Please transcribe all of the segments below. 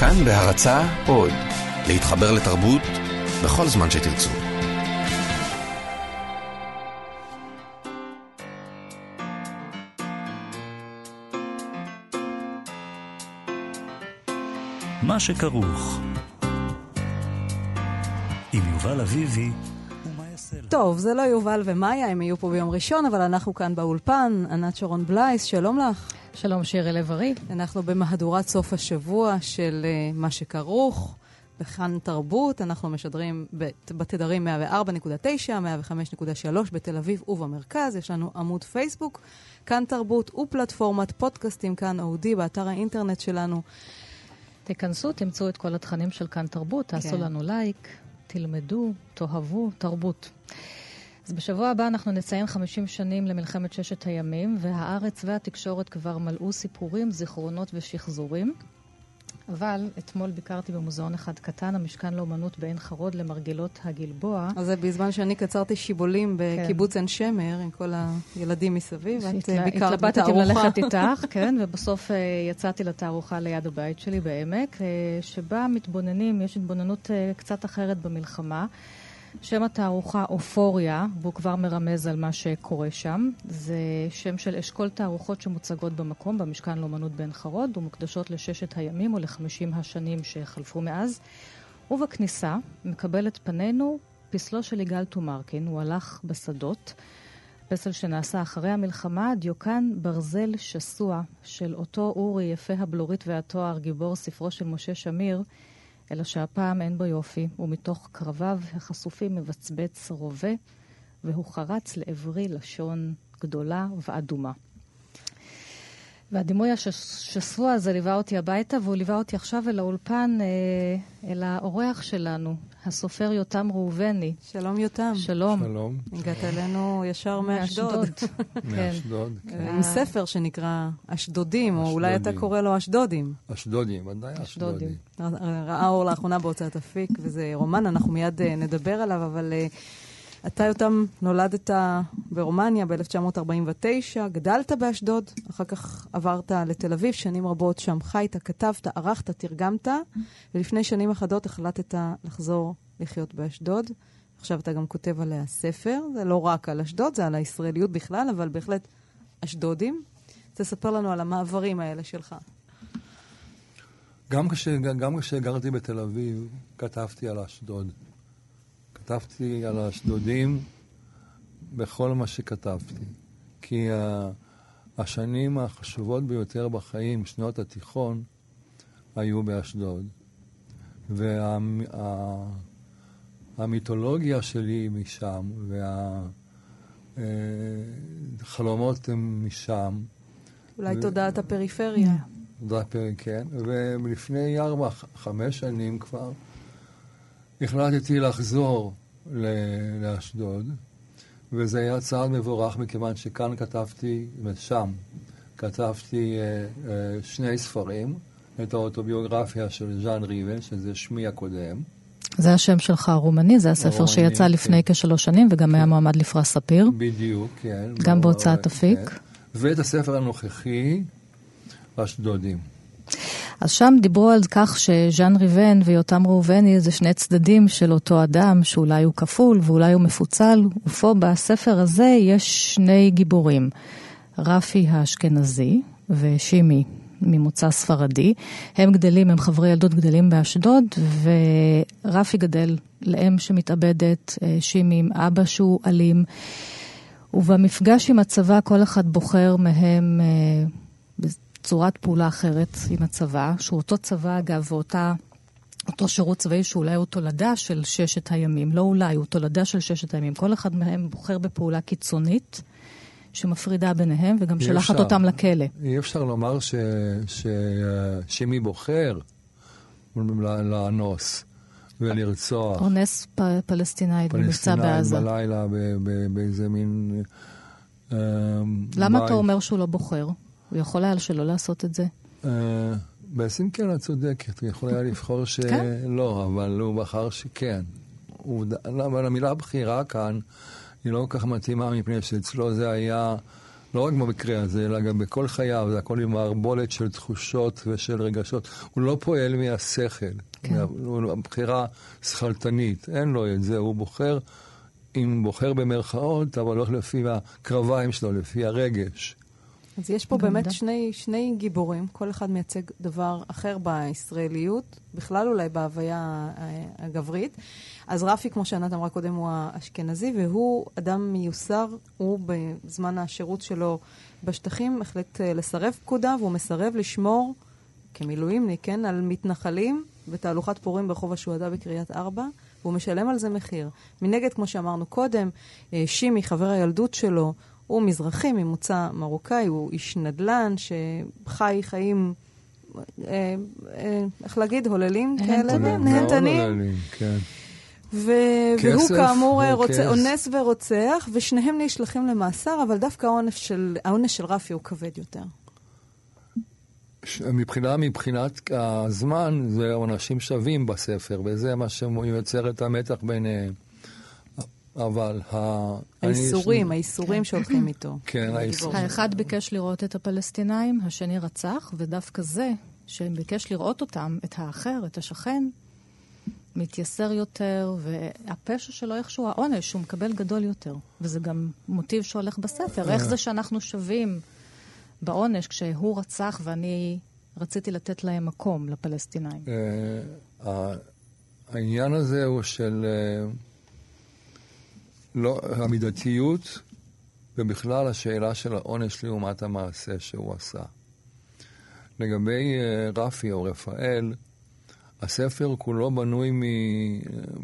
כאן בהרצה עוד, להתחבר לתרבות בכל זמן שתרצו. מה שכרוך. עם יובל אביבי טוב, זה לא יובל ומאיה, הם יהיו פה ביום ראשון, אבל אנחנו כאן באולפן. ענת שרון בלייס, שלום לך. שלום, שירי לב-ארי. אנחנו במהדורת סוף השבוע של uh, מה שכרוך. בכאן תרבות, אנחנו משדרים בתדרים 104.9, 105.3 בתל אביב ובמרכז. יש לנו עמוד פייסבוק, כאן תרבות ופלטפורמת פודקאסטים כאן אודי באתר האינטרנט שלנו. תיכנסו, תמצאו את כל התכנים של כאן תרבות, תעשו כן. לנו לייק, תלמדו, תאהבו, תרבות. אז בשבוע הבא אנחנו נציין 50 שנים למלחמת ששת הימים, והארץ והתקשורת כבר מלאו סיפורים, זיכרונות ושחזורים. אבל אתמול ביקרתי במוזיאון אחד קטן, המשכן לאומנות בעין חרוד למרגלות הגלבוע. אז זה בזמן שאני קצרתי שיבולים כן. בקיבוץ עין שמר עם כל הילדים מסביב, את התלה... ביקרת בתערוכה. התלבטתי ללכת איתך, כן, ובסוף uh, יצאתי לתערוכה ליד הבית שלי בעמק, uh, שבה מתבוננים, יש התבוננות uh, קצת אחרת במלחמה. שם התערוכה אופוריה, והוא כבר מרמז על מה שקורה שם. זה שם של אשכול תערוכות שמוצגות במקום, במשכן לאומנות בן חרוד, ומוקדשות לששת הימים או לחמישים השנים שחלפו מאז. ובכניסה מקבל את פנינו פסלו של יגאל טומרקין, הוא הלך בשדות. פסל שנעשה אחרי המלחמה, דיוקן ברזל שסוע של אותו אורי יפה הבלורית והתואר, גיבור ספרו של משה שמיר, אלא שהפעם אין בו יופי, ומתוך קרביו החשופים מבצבץ רובה, והוא חרץ לעברי לשון גדולה ואדומה. והדימוי השסוע הזה ליווה אותי הביתה, והוא ליווה אותי עכשיו אל האולפן, אה, אל האורח שלנו, הסופר יותם ראובני. שלום יותם. שלום. שלום. הגעת אלינו ישר מאשדוד. מאשדוד. כן. כן. עם ספר שנקרא אשדודים, או אולי אתה קורא לו אשדודים. אשדודים, ודאי אשדודים. ראה אור לאחרונה בהוצאת אפיק, וזה רומן, אנחנו מיד אה, נדבר עליו, אבל... אתה, יותם, נולדת ברומניה ב-1949, גדלת באשדוד, אחר כך עברת לתל אביב, שנים רבות שם חיית, כתבת, ערכת, תרגמת, ולפני שנים אחדות החלטת לחזור לחיות באשדוד. עכשיו אתה גם כותב עליה ספר, זה לא רק על אשדוד, זה על הישראליות בכלל, אבל בהחלט אשדודים. תספר לנו על המעברים האלה שלך. גם כשגרתי בתל אביב, כתבתי על אשדוד. כתבתי על האשדודים בכל מה שכתבתי. כי השנים החשובות ביותר בחיים, שנות התיכון, היו באשדוד. והמיתולוגיה וה, שלי היא משם, והחלומות הם משם. אולי ו... תודעת הפריפריה. תודעת הפריפריה, כן. ולפני ארבע, חמש שנים כבר, החלטתי לחזור לאשדוד, וזה היה צעד מבורך מכיוון שכאן כתבתי, ושם כתבתי אה, אה, שני ספרים, את האוטוביוגרפיה של ז'אן ריבן, שזה שמי הקודם. זה השם שלך הרומני, זה הספר הרומני, שיצא כן. לפני כשלוש שנים, וגם כן. היה מועמד לפרס ספיר. בדיוק, כן. גם בהוצאת אפיק. כן. ואת הספר הנוכחי, אשדודים. אז שם דיברו על כך שז'אן ריבן ויותם ראובני זה שני צדדים של אותו אדם, שאולי הוא כפול ואולי הוא מפוצל, ופה בספר הזה יש שני גיבורים, רפי האשכנזי ושימי ממוצא ספרדי. הם גדלים, הם חברי ילדות גדלים באשדוד, ורפי גדל לאם שמתאבדת, אה, שימי עם אבא שהוא אלים. ובמפגש עם הצבא כל אחד בוחר מהם אה, צורת פעולה אחרת עם הצבא, שהוא אותו צבא אגב, ואותה... אותו שירות צבאי שאולי הוא תולדה של ששת הימים, לא אולי, הוא תולדה של ששת הימים. כל אחד מהם בוחר בפעולה קיצונית שמפרידה ביניהם וגם שלחת אפשר, אותם לכלא. אי אפשר לומר ש, ש, שמי בוחר לאנוס ולרצוח. אונס פ, פלסטינאי במבצע בעזה. פלסטינאי בלילה באיזה מין... אה, למה. אתה אומר שהוא לא בוחר? הוא יכול היה שלא לעשות את זה? אה, בעצם כן, את צודקת, הוא יכול היה לבחור שלא, כן? אבל הוא בחר שכן. אבל המילה בחירה כאן היא לא כל כך מתאימה, מפני שאצלו זה היה לא רק במקרה הזה, אלא גם בכל חייו, זה הכל עם מערבולת של תחושות ושל רגשות. הוא לא פועל מהשכל, כן. הוא בחירה שכלתנית, אין לו את זה, הוא בוחר, אם בוחר במרכאות, אבל הולך לפי הקרביים שלו, לפי הרגש. אז יש פה באמת שני, שני גיבורים, כל אחד מייצג דבר אחר בישראליות, בכלל אולי בהוויה אה, הגברית. אז רפי, כמו שענת אמרה קודם, הוא האשכנזי, והוא אדם מיוסר, הוא בזמן השירות שלו בשטחים החליט אה, לסרב פקודה, והוא מסרב לשמור כמילואימניק, כן, על מתנחלים בתהלוכת פורים ברחוב השועדה בקריית ארבע. והוא משלם על זה מחיר. מנגד, כמו שאמרנו קודם, אה, שימי, חבר הילדות שלו, הוא מזרחי ממוצא מרוקאי, הוא איש נדל"ן שחי חיים, אה, אה, איך להגיד, הוללים כאלה, נהנתנים. כן. ו- והוא כאמור אה, רוצה, אונס ורוצח, ושניהם נשלחים למאסר, אבל דווקא העונש של, העונש של רפי הוא כבד יותר. מבחינה, מבחינת הזמן, זה עונשים שווים בספר, וזה מה שיוצר את המתח ביניהם. אבל ה... האיסורים, האיסורים שהולכים איתו. כן, האיסורים. האחד ביקש לראות את הפלסטינאים, השני רצח, ודווקא זה, שביקש לראות אותם, את האחר, את השכן, מתייסר יותר, והפשע שלו איכשהו, העונש שהוא מקבל גדול יותר. וזה גם מוטיב שהולך בספר. איך זה שאנחנו שווים בעונש כשהוא רצח ואני רציתי לתת להם מקום, לפלסטינאים? אה, העניין הזה הוא של... אה, לא, המידתיות, ובכלל השאלה של העונש לעומת המעשה שהוא עשה. לגבי uh, רפי או רפאל, הספר כולו בנוי, מ...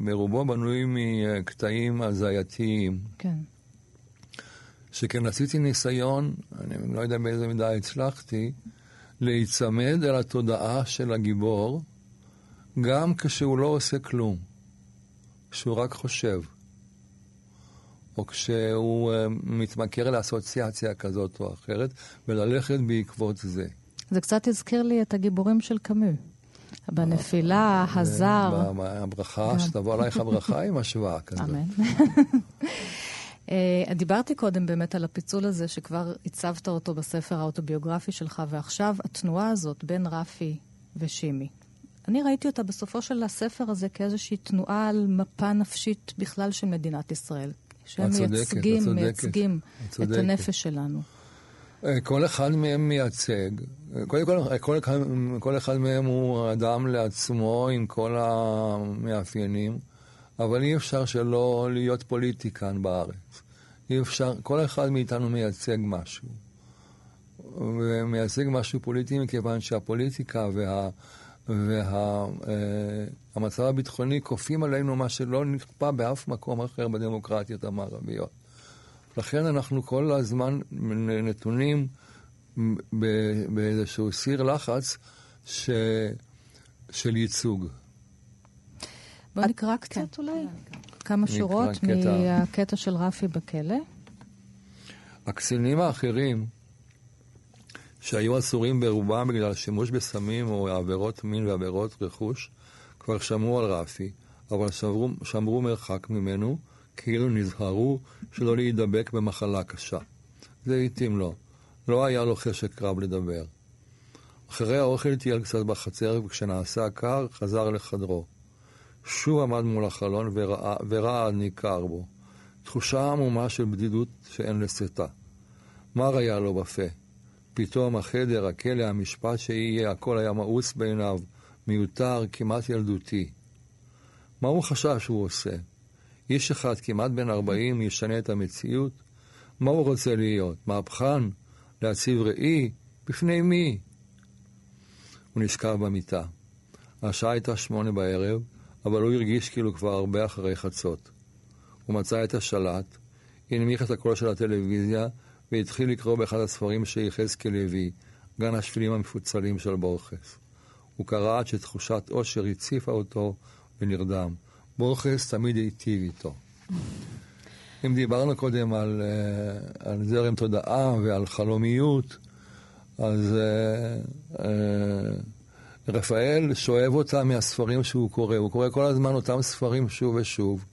ברובו בנוי מקטעים הזייתיים. כן. שכן עשיתי ניסיון, אני לא יודע באיזה מידה הצלחתי, להיצמד אל התודעה של הגיבור, גם כשהוא לא עושה כלום, כשהוא רק חושב. או כשהוא uh, מתמכר לאסוציאציה כזאת או אחרת, וללכת בעקבות זה. זה קצת הזכיר לי את הגיבורים של קאמי. בנפילה, אה, הזר. הברכה, שתבוא עלייך הברכה עם השוואה כזאת. אמן. דיברתי קודם באמת על הפיצול הזה, שכבר הצבת אותו בספר האוטוביוגרפי שלך, ועכשיו התנועה הזאת בין רפי ושימי. אני ראיתי אותה בסופו של הספר הזה כאיזושהי תנועה על מפה נפשית בכלל של מדינת ישראל. שהם מייצגים, מייצגים את הנפש שלנו. אה, כל אחד מהם מייצג, קודם כל, כל, כל, כל אחד מהם הוא אדם לעצמו עם כל המאפיינים, אבל אי אפשר שלא להיות פוליטיקן בארץ. אי אפשר, כל אחד מאיתנו מייצג משהו. ומייצג משהו פוליטי מכיוון שהפוליטיקה וה... וה, uh, הביטחוני כופים עלינו מה שלא נכפה באף מקום אחר בדמוקרטיות המערביות. לכן אנחנו כל הזמן נתונים באיזשהו סיר לחץ ש... של ייצוג. בוא נקרא קצת כן. אולי, כמה שורות מהקטע של רפי בכלא. הקצינים האחרים שהיו אסורים ברובם בגלל שימוש בסמים או עבירות מין ועבירות רכוש, כבר שמעו על רפי, אבל שמרו, שמרו מרחק ממנו, כאילו נזהרו שלא להידבק במחלה קשה. זה התאים לו. לא היה לו חשק קרב לדבר. אחרי האוכל טייל קצת בחצר, וכשנעשה קר, חזר לחדרו. שוב עמד מול החלון ורעד ניכר בו. תחושה עמומה של בדידות שאין לשאתה. מר היה לו בפה. פתאום החדר, הכלא, המשפט שיהיה, הכל היה מאוס בעיניו, מיותר, כמעט ילדותי. מה הוא חשב שהוא עושה? איש אחד, כמעט בן ארבעים, ישנה את המציאות? מה הוא רוצה להיות? מהפכן? להציב ראי? בפני מי? הוא נשכב במיטה. השעה הייתה שמונה בערב, אבל הוא הרגיש כאילו כבר הרבה אחרי חצות. הוא מצא את השלט, הנמיך את הקול של הטלוויזיה והתחיל לקרוא באחד הספרים שיחזקאל הביא, גן השבילים המפוצלים של בורכס. הוא קרא עד שתחושת עושר הציפה אותו ונרדם. בורכס תמיד היטיב איתו. אם דיברנו קודם על, uh, על זרם תודעה ועל חלומיות, אז uh, uh, רפאל שואב אותה מהספרים שהוא קורא. הוא קורא כל הזמן אותם ספרים שוב ושוב.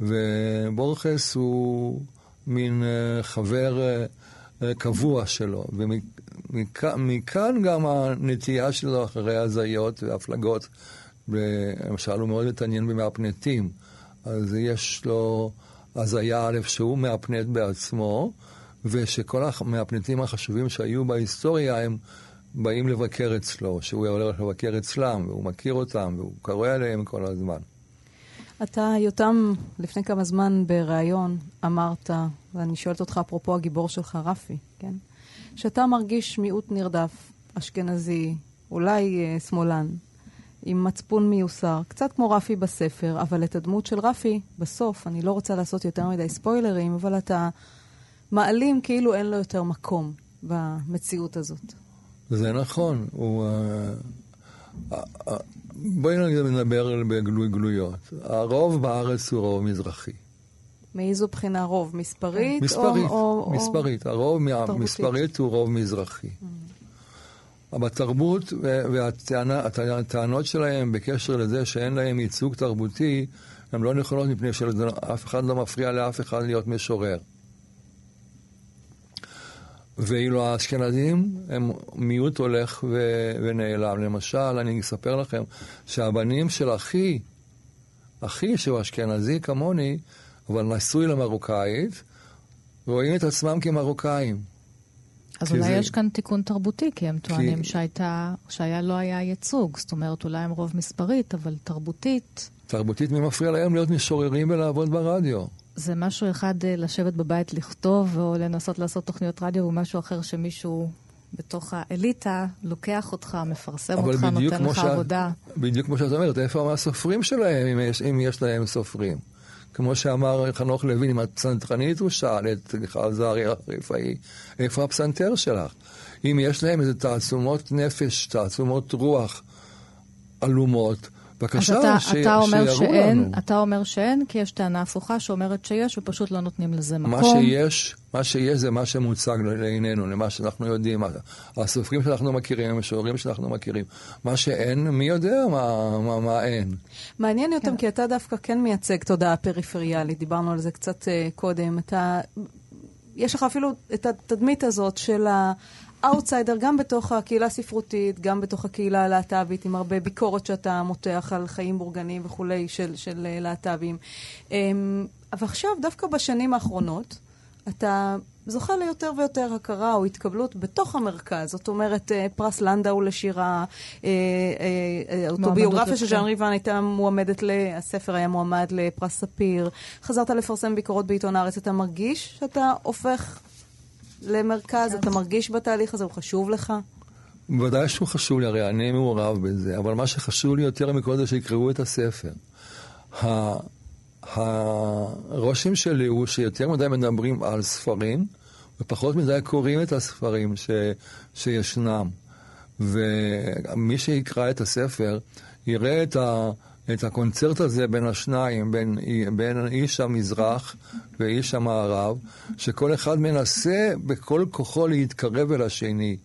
ובורכס הוא מין uh, חבר אה, קבוע שלו, ומכאן גם הנטייה שלו אחרי הזיות והפלגות. למשל, הוא מאוד מתעניין במאפנטים, אז יש לו הזיה א' שהוא מאפנט בעצמו, ושכל המאפנטים החשובים שהיו בהיסטוריה הם באים לבקר אצלו, שהוא הולך לבקר אצלם, והוא מכיר אותם, והוא קורא עליהם כל הזמן. אתה, יותם, לפני כמה זמן בריאיון אמרת, ואני שואלת אותך אפרופו הגיבור שלך, רפי, כן? שאתה מרגיש מיעוט נרדף, אשכנזי, אולי אה, שמאלן, עם מצפון מיוסר, קצת כמו רפי בספר, אבל את הדמות של רפי, בסוף, אני לא רוצה לעשות יותר מדי ספוילרים, אבל אתה מעלים כאילו אין לו יותר מקום במציאות הזאת. זה נכון, הוא... בואי נדבר בגלוי גלויות. הרוב בארץ הוא רוב מזרחי. מאיזו בחינה רוב? מספרית? מספרית, או, מספרית. או... הרוב מספרית הוא רוב מזרחי. Mm. בתרבות והטענות שלהם בקשר לזה שאין להם ייצוג תרבותי, הן לא נכונות מפני שאף אחד לא מפריע לאף אחד להיות משורר. ואילו האשכנזים הם מיעוט הולך ו- ונעלם. למשל, אני אספר לכם שהבנים של אחי, אחי שהוא אשכנזי כמוני, אבל נשוי למרוקאית, רואים את עצמם כמרוקאים. אז אולי זה... יש כאן תיקון תרבותי, כי הם טוענים כי... שהייתה, שהיה לא היה ייצוג. זאת אומרת, אולי הם רוב מספרית, אבל תרבותית... תרבותית, מי מפריע להם להיות משוררים ולעבוד ברדיו? זה משהו אחד אה, לשבת בבית לכתוב, או לנסות לעשות תוכניות רדיו, ומשהו אחר שמישהו בתוך האליטה לוקח אותך, מפרסם אותך, נותן לך ש... עבודה. בדיוק כמו שאת אומרת, איפה הסופרים שלהם, אם יש, אם יש להם סופרים? כמו שאמר חנוך לוין, אם את פסנתרנית, הוא שאל את עזריה הרפאי, איפה הפסנתר שלך? אם יש להם איזה תעצומות נפש, תעצומות רוח עלומות, בבקשה, אתה, ש... אתה אומר שיראו שאין, לנו. אתה אומר שאין, כי יש טענה הפוכה שאומרת שיש, ופשוט לא נותנים לזה מקום. מה שיש, מה שיש זה מה שמוצג לעינינו, למה שאנחנו יודעים. הסופרים שאנחנו מכירים, המשוררים שאנחנו מכירים. מה שאין, מי יודע מה, מה, מה אין. מעניין כן. כי אתה דווקא כן מייצג תודעה פריפריאלית, דיברנו על זה קצת uh, קודם. אתה... יש לך אפילו את התדמית הזאת של ה... אאוטסיידר גם בתוך הקהילה הספרותית, גם בתוך הקהילה הלהט"בית, עם הרבה ביקורת שאתה מותח על חיים בורגניים וכולי של, של אה, להט"בים. אמ, אבל עכשיו, דווקא בשנים האחרונות, אתה זוכה ליותר ויותר הכרה או התקבלות בתוך המרכז. זאת אומרת, אה, פרס לנדאו לשירה, אה, האוטוביוגרפיה של ז'אן ריבן הייתה מועמדת, הספר היה מועמד לפרס ספיר. חזרת לפרסם ביקורות בעיתון הארץ. אתה מרגיש שאתה הופך למרכז? אתה מרגיש בתהליך הזה? הוא חשוב לך? בוודאי שהוא חשוב לי, הרי אני מעורב בזה, אבל מה שחשוב לי יותר מכל זה שיקראו את הספר. הרושם שלי הוא שיותר מדי מדברים על ספרים, ופחות מדי קוראים את הספרים ש, שישנם. ומי שיקרא את הספר יראה את ה... את הקונצרט הזה בין השניים, בין, בין איש המזרח ואיש המערב, שכל אחד מנסה בכל כוחו להתקרב אל השני.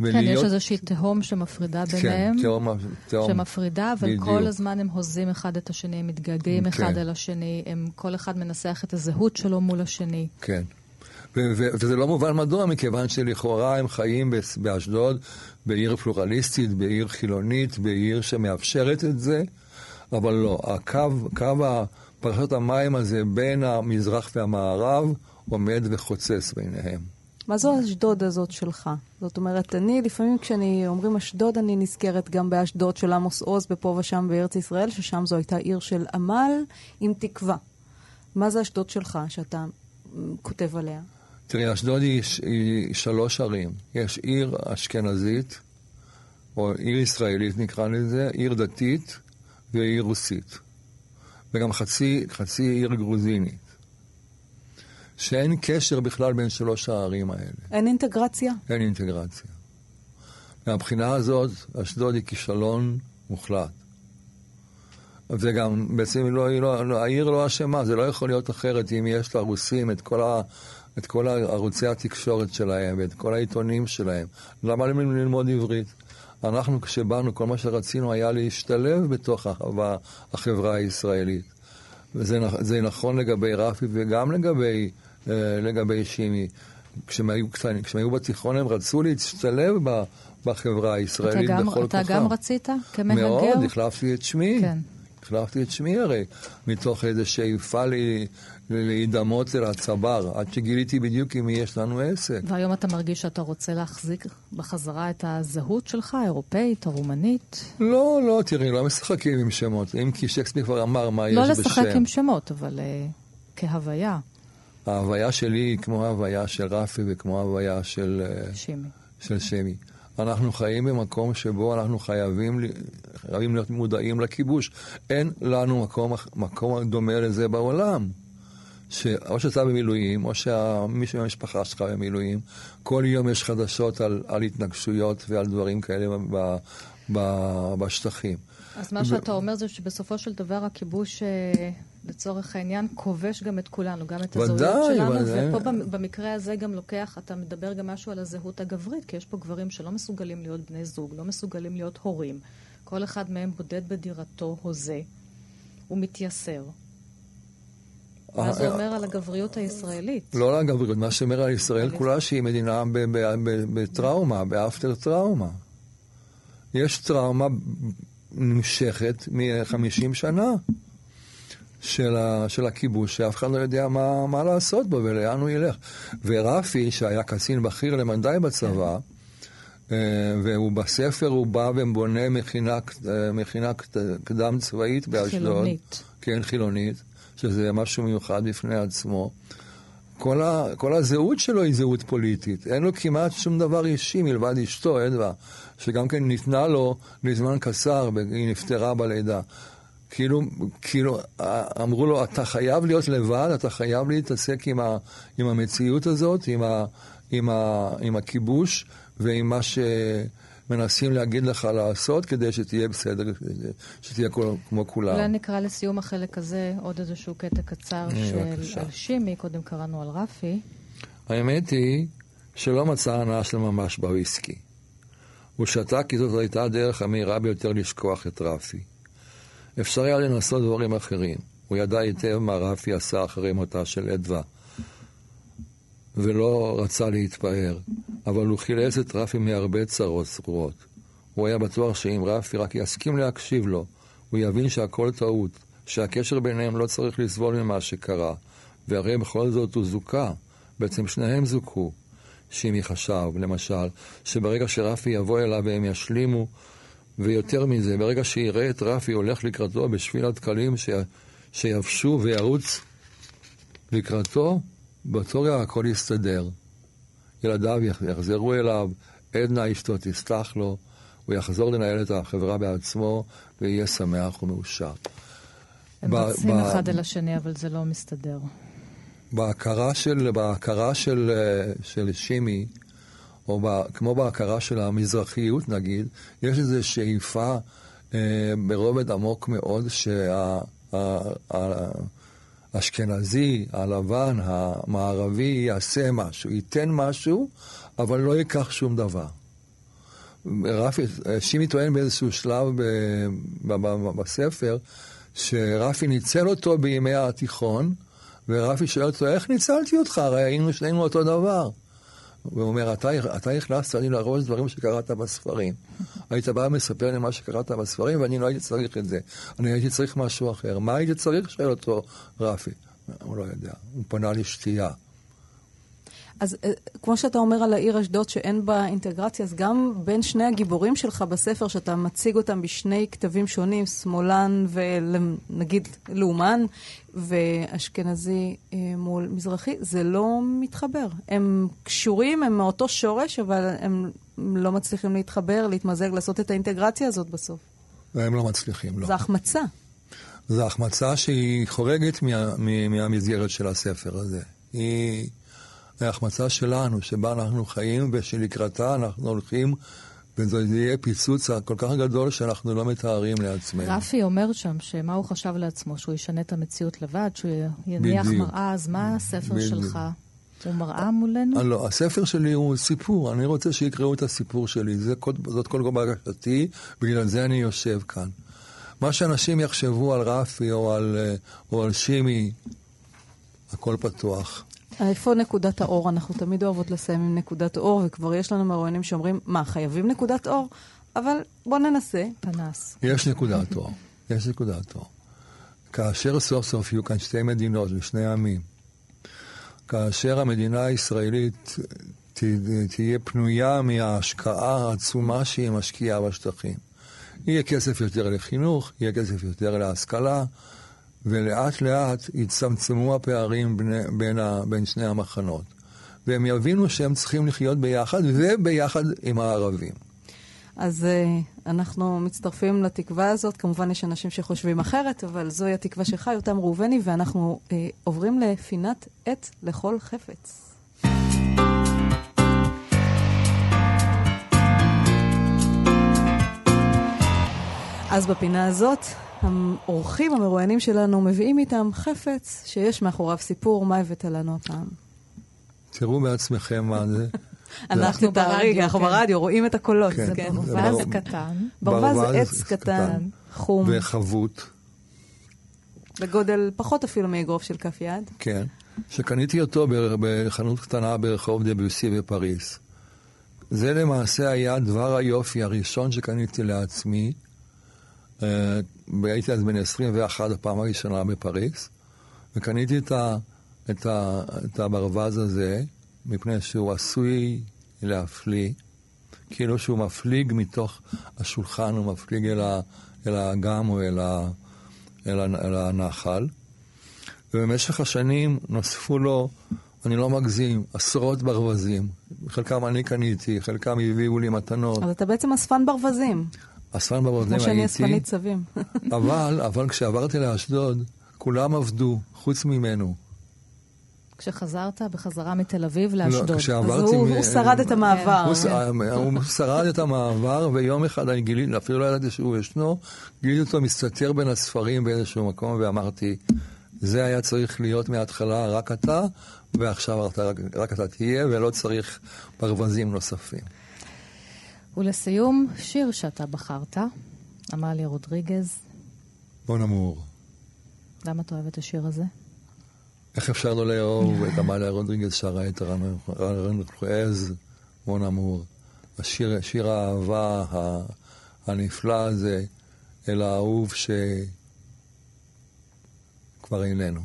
ולהיות... כן, יש איזושהי תהום שמפרידה כן, ביניהם. כן, תהום. תהום. שמפרידה, אבל בדיוק. כל הזמן הם הוזים אחד את השני, הם מתגעגעים כן. אחד אל השני, הם, כל אחד מנסח את הזהות שלו מול השני. כן. וזה לא מובן מדוע, מכיוון שלכאורה הם חיים באשדוד, בעיר פלורליסטית, בעיר חילונית, בעיר שמאפשרת את זה. אבל לא, הקו, קו פרשת המים הזה בין המזרח והמערב עומד וחוצץ ביניהם. מה זו אשדוד הזאת שלך? זאת אומרת, אני, לפעמים כשאני אומרים אשדוד, אני נזכרת גם באשדוד של עמוס עוז, בפה ושם בארץ ישראל, ששם זו הייתה עיר של עמל עם תקווה. מה זה אשדוד שלך, שאתה כותב עליה? תראי, אשדוד היא, היא שלוש ערים. יש עיר אשכנזית, או עיר ישראלית נקרא לזה, עיר דתית, ועיר רוסית, וגם חצי, חצי עיר גרוזינית, שאין קשר בכלל בין שלוש הערים האלה. אין אינטגרציה? אין אינטגרציה. מהבחינה הזאת, אשדוד היא כישלון מוחלט. וגם, בעצם לא, לא, לא, העיר לא אשמה, זה לא יכול להיות אחרת אם יש לרוסים את כל, ה, את כל ערוצי התקשורת שלהם ואת כל העיתונים שלהם. למה להם ללמוד עברית? אנחנו כשבאנו, כל מה שרצינו היה להשתלב בתוך החברה הישראלית. וזה נכון לגבי רפי וגם לגבי, אה, לגבי שימי. כשהם היו קטנים, כשהם היו בתיכון הם רצו להשתלב ב, בחברה הישראלית אתה גם, בכל אתה כוחם. גם רצית כמהגר? מאוד, החלפתי את שמי. כן. החלפתי את שמי הרי, מתוך איזו שאיפה לי- להידמות אל הצבר, עד שגיליתי בדיוק עם מי יש לנו עסק. והיום אתה מרגיש שאתה רוצה להחזיק בחזרה את הזהות שלך, האירופאית, הרומנית? לא, לא, תראי, לא משחקים עם שמות. אם כי שייקספיר כבר אמר מה יש לא בשם. לשחק עם שמות, אבל uh, כהוויה, ההוויה שלי היא כמו ההוויה של רפי וכמו ההוויה של, אה, שימי. של שמי. אנחנו חיים במקום שבו אנחנו חייבים, חייבים להיות מודעים לכיבוש. אין לנו מקום, מקום דומה לזה בעולם. שאו שאתה במילואים, או שמישהו מהמשפחה שלך במילואים, כל יום יש חדשות על, על התנגשויות ועל דברים כאלה ב, ב, בשטחים. אז מה ו- שאתה אומר זה שבסופו של דבר הכיבוש, אה, לצורך העניין, כובש גם את כולנו, גם את הזהויות שלנו, ודאי. ופה במ- במקרה הזה גם לוקח, אתה מדבר גם משהו על הזהות הגברית, כי יש פה גברים שלא מסוגלים להיות בני זוג, לא מסוגלים להיות הורים. כל אחד מהם בודד בדירתו, הוזה, ומתייסר. מה זה אה, אומר על הגבריות הישראלית? לא על הגבריות, מה שאומר על ישראל כולה שהיא מדינה בטראומה, באפטר טראומה. יש טראומה נמשכת מ-50 שנה של, ה, של הכיבוש, שאף אחד לא יודע מה, מה לעשות בו ולאן הוא ילך. ורפי, שהיה קצין בכיר למדי בצבא, אה, והוא בספר, הוא בא ובונה מכינה, אה, מכינה קדם צבאית באשדוד. חילונית. כן, חילונית, שזה משהו מיוחד בפני עצמו. כל, ה, כל הזהות שלו היא זהות פוליטית. אין לו כמעט שום דבר אישי מלבד אשתו, אדווה, שגם כן ניתנה לו לזמן קצר, היא נפטרה בלידה. כאילו, כאילו, אמרו לו, אתה חייב להיות לבד, אתה חייב להתעסק עם, ה, עם המציאות הזאת, עם, ה, עם, ה, עם הכיבוש ועם מה שמנסים להגיד לך לעשות, כדי שתהיה בסדר, שתהיה כל, כמו כולם. אולי נקרא לסיום החלק הזה עוד איזשהו קטע קצר אה, של. על שימי, קודם קראנו על רפי. האמת היא שלא מצא הנאה של ממש בוויסקי. הוא שתה כי זאת הייתה הדרך המהירה ביותר לשכוח את רפי. אפשר היה לנסות דברים אחרים. הוא ידע היטב מה רפי עשה אחרי מותה של אדווה, ולא רצה להתפאר, אבל הוא חילץ את רפי מהרבה צרות צרורות. הוא היה בטוח שאם רפי רק יסכים להקשיב לו, הוא יבין שהכל טעות, שהקשר ביניהם לא צריך לסבול ממה שקרה, והרי בכל זאת הוא זוכה, בעצם שניהם זוכו. שימי חשב, למשל, שברגע שרפי יבוא אליו והם ישלימו, ויותר מזה, ברגע שיראה את רפי הולך לקראתו בשביל הדקלים ש... שיבשו וירוץ לקראתו, באותו רגע הכל יסתדר. ילדיו יח- יחזרו אליו, עדנה אשתו תסלח לו, הוא יחזור לנהל את החברה בעצמו, ויהיה שמח ומאושר. הם רצים אחד אל השני, אבל זה לא מסתדר. בהכרה של, בהכרה של, אה, של שימי, או ב, כמו בהכרה של המזרחיות נגיד, יש איזו שאיפה אה, ברובד עמוק מאוד שהאשכנזי, הלבן, המערבי יעשה משהו, ייתן משהו, אבל לא ייקח שום דבר. רפי, שימי טוען באיזשהו שלב ב, ב, ב, בספר, שרפי ניצל אותו בימי התיכון, ורפי שואל אותו, איך ניצלתי אותך? הרי היינו שנינו אותו דבר. והוא אומר, אתה, אתה הכנסת לי לראש דברים שקראת בספרים. היית בא ומספר לי מה שקראת בספרים, ואני לא הייתי צריך את זה. אני הייתי צריך משהו אחר. מה הייתי צריך? שואל אותו רפי. הוא לא יודע. הוא פנה לשתייה. אז אה, כמו שאתה אומר על העיר אשדוד שאין בה אינטגרציה, אז גם בין שני הגיבורים שלך בספר, שאתה מציג אותם בשני כתבים שונים, שמאלן ונגיד לאומן, ואשכנזי אה, מול מזרחי, זה לא מתחבר. הם קשורים, הם מאותו שורש, אבל הם לא מצליחים להתחבר, להתמזג, לעשות את האינטגרציה הזאת בסוף. והם לא מצליחים, לא. זה החמצה. זו החמצה שהיא חורגת מה, מה, מהמסגרת של הספר הזה. היא ההחמצה שלנו, שבה אנחנו חיים ושלקראתה אנחנו הולכים, וזה יהיה פיצוץ כל כך גדול שאנחנו לא מתארים לעצמנו. רפי אומר שם שמה הוא חשב לעצמו, שהוא ישנה את המציאות לבד, שהוא יניח בדיוק. מראה, אז מה הספר בדיוק. שלך? הוא מראה מולנו? לא, הספר שלי הוא סיפור, אני רוצה שיקראו את הסיפור שלי, זה, זאת כל כך בקשתי, בגלל זה אני יושב כאן. מה שאנשים יחשבו על רפי או על, אה, או על שימי, הכל פתוח. איפה נקודת האור? אנחנו תמיד אוהבות לסיים עם נקודת אור, וכבר יש לנו מרואיינים שאומרים, מה, חייבים נקודת אור? אבל בואו ננסה. פנס. יש נקודת אור, יש נקודת אור. כאשר סוף סוף יהיו כאן שתי מדינות ושני עמים, כאשר המדינה הישראלית ת, תהיה פנויה מההשקעה העצומה שהיא משקיעה בשטחים. יהיה כסף יותר לחינוך, יהיה כסף יותר להשכלה, ולאט לאט יצמצמו הפערים בין, בין, ה, בין שני המחנות. והם יבינו שהם צריכים לחיות ביחד, וביחד עם הערבים. אז uh, אנחנו מצטרפים לתקווה הזאת. כמובן יש אנשים שחושבים אחרת, אבל זוהי התקווה שלך, יותם ראובני, ואנחנו uh, עוברים לפינת עת לכל חפץ. אז בפינה הזאת, האורחים המרואיינים שלנו מביאים איתם חפץ שיש מאחוריו סיפור. מה הבאת לנו הפעם? תראו בעצמכם מה זה. אנחנו ברדיו, אנחנו כן. ברדיו, רואים את הקולות. כן. זה ברווז בר- קטן. ברווז זה עץ קטן, חום, וחבוט, בגודל פחות אפילו מאגרוף של כף יד. כן, שקניתי אותו בחנות קטנה ברחוב דביוסי בפריז. זה למעשה היה דבר היופי הראשון שקניתי לעצמי. אה, והייתי אז בן 21 הפעם הראשונה בפריז, וקניתי את, ה, את, ה, את הברווז הזה, מפני שהוא עשוי להפליא, כאילו שהוא מפליג מתוך השולחן, הוא מפליג אל, ה, אל האגם או אל, ה, אל, ה, אל הנחל. ובמשך השנים נוספו לו, אני לא מגזים, עשרות ברווזים. חלקם אני קניתי, חלקם הביאו לי מתנות. אז אתה בעצם אספן ברווזים, אספן ברווזים כמו שאני הייתי. אספנית צבים. אבל, אבל כשעברתי לאשדוד, כולם עבדו, חוץ ממנו. כשחזרת בחזרה מתל אביב לאשדוד. לא, אז. הוא מ- הוא שרד את המעבר. הוא, ש... הוא שרד את המעבר, ויום אחד אני גיליתי, אפילו לא ידעתי שהוא ישנו, גיליתי אותו מסתתר בין הספרים באיזשהו מקום, ואמרתי, זה היה צריך להיות מההתחלה רק אתה, ועכשיו אתה, רק, רק אתה תהיה, ולא צריך ברווזים נוספים. ולסיום, שיר שאתה בחרת, עמליה רודריגז. בוא נמור. למה אתה אוהב את השיר הזה? איך אפשר לא לאהוב את עמליה רודריגז שרה את רנחואז, בוא נמור. השיר, שיר האהבה הנפלא הזה אל האהוב שכבר איננו.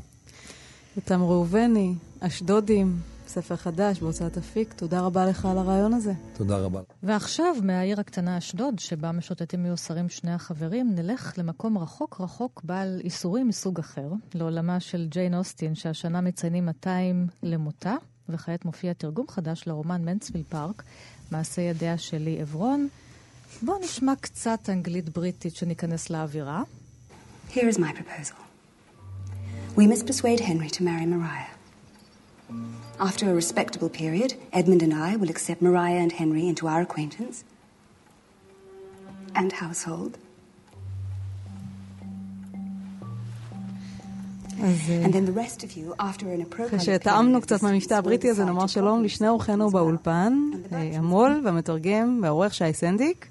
יותם ראובני, אשדודים, ספר חדש בהוצאת אפיק. תודה רבה לך על הרעיון הזה. תודה רבה. ועכשיו, מהעיר הקטנה אשדוד, שבה משוטטים מיוסרים שני החברים, נלך למקום רחוק רחוק בעל איסורים מסוג אחר, לעולמה של ג'יין אוסטין, שהשנה מציינים 200 למותה, וכעת מופיע תרגום חדש לרומן מנסוויל פארק, מעשה ידיה של לי עברון. בואו נשמע קצת אנגלית בריטית שניכנס לאווירה. Here is my proposal. We must persuade Henry to marry Maria. After a respectable period, Edmund and I will accept Mariah and Henry into our acquaintance and household. אה, אחרי שטעמנו קצת מהמבטא הבריטי הזה, נאמר שלום לשני אורחינו באולפן, אה, המו"ל והמתרגם והעורך שי סנדיק,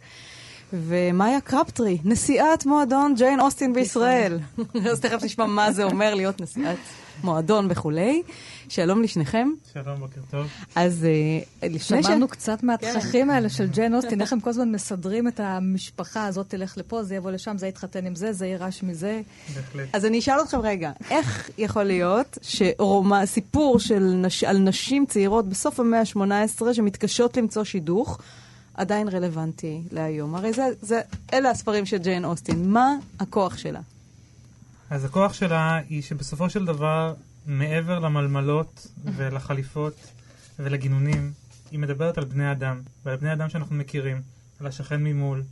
ומאיה קרפטרי, נשיאת מועדון ג'יין אוסטין בישראל. אז תכף נשמע מה זה אומר להיות נשיאת מועדון וכולי. שלום לשניכם. שלום, בוקר טוב. אז אה, לפני ש... שמענו קצת מהתככים האלה של ג'יין אוסטין, איך הם כל הזמן מסדרים את המשפחה הזאת, תלך לפה, זה יבוא לשם, זה יתחתן עם זה, זה יירש מזה. בהחלט. אז אני אשאל אתכם רגע, איך יכול להיות שסיפור. על נשים צעירות בסוף המאה ה-18 שמתקשות למצוא שידוך, עדיין רלוונטי להיום? הרי זה, זה, אלה הספרים של ג'יין אוסטין. מה הכוח שלה? אז הכוח שלה היא שבסופו של דבר, מעבר למלמלות ולחליפות ולגינונים, היא מדברת על בני אדם, ועל בני אדם שאנחנו מכירים, על השכן ממול,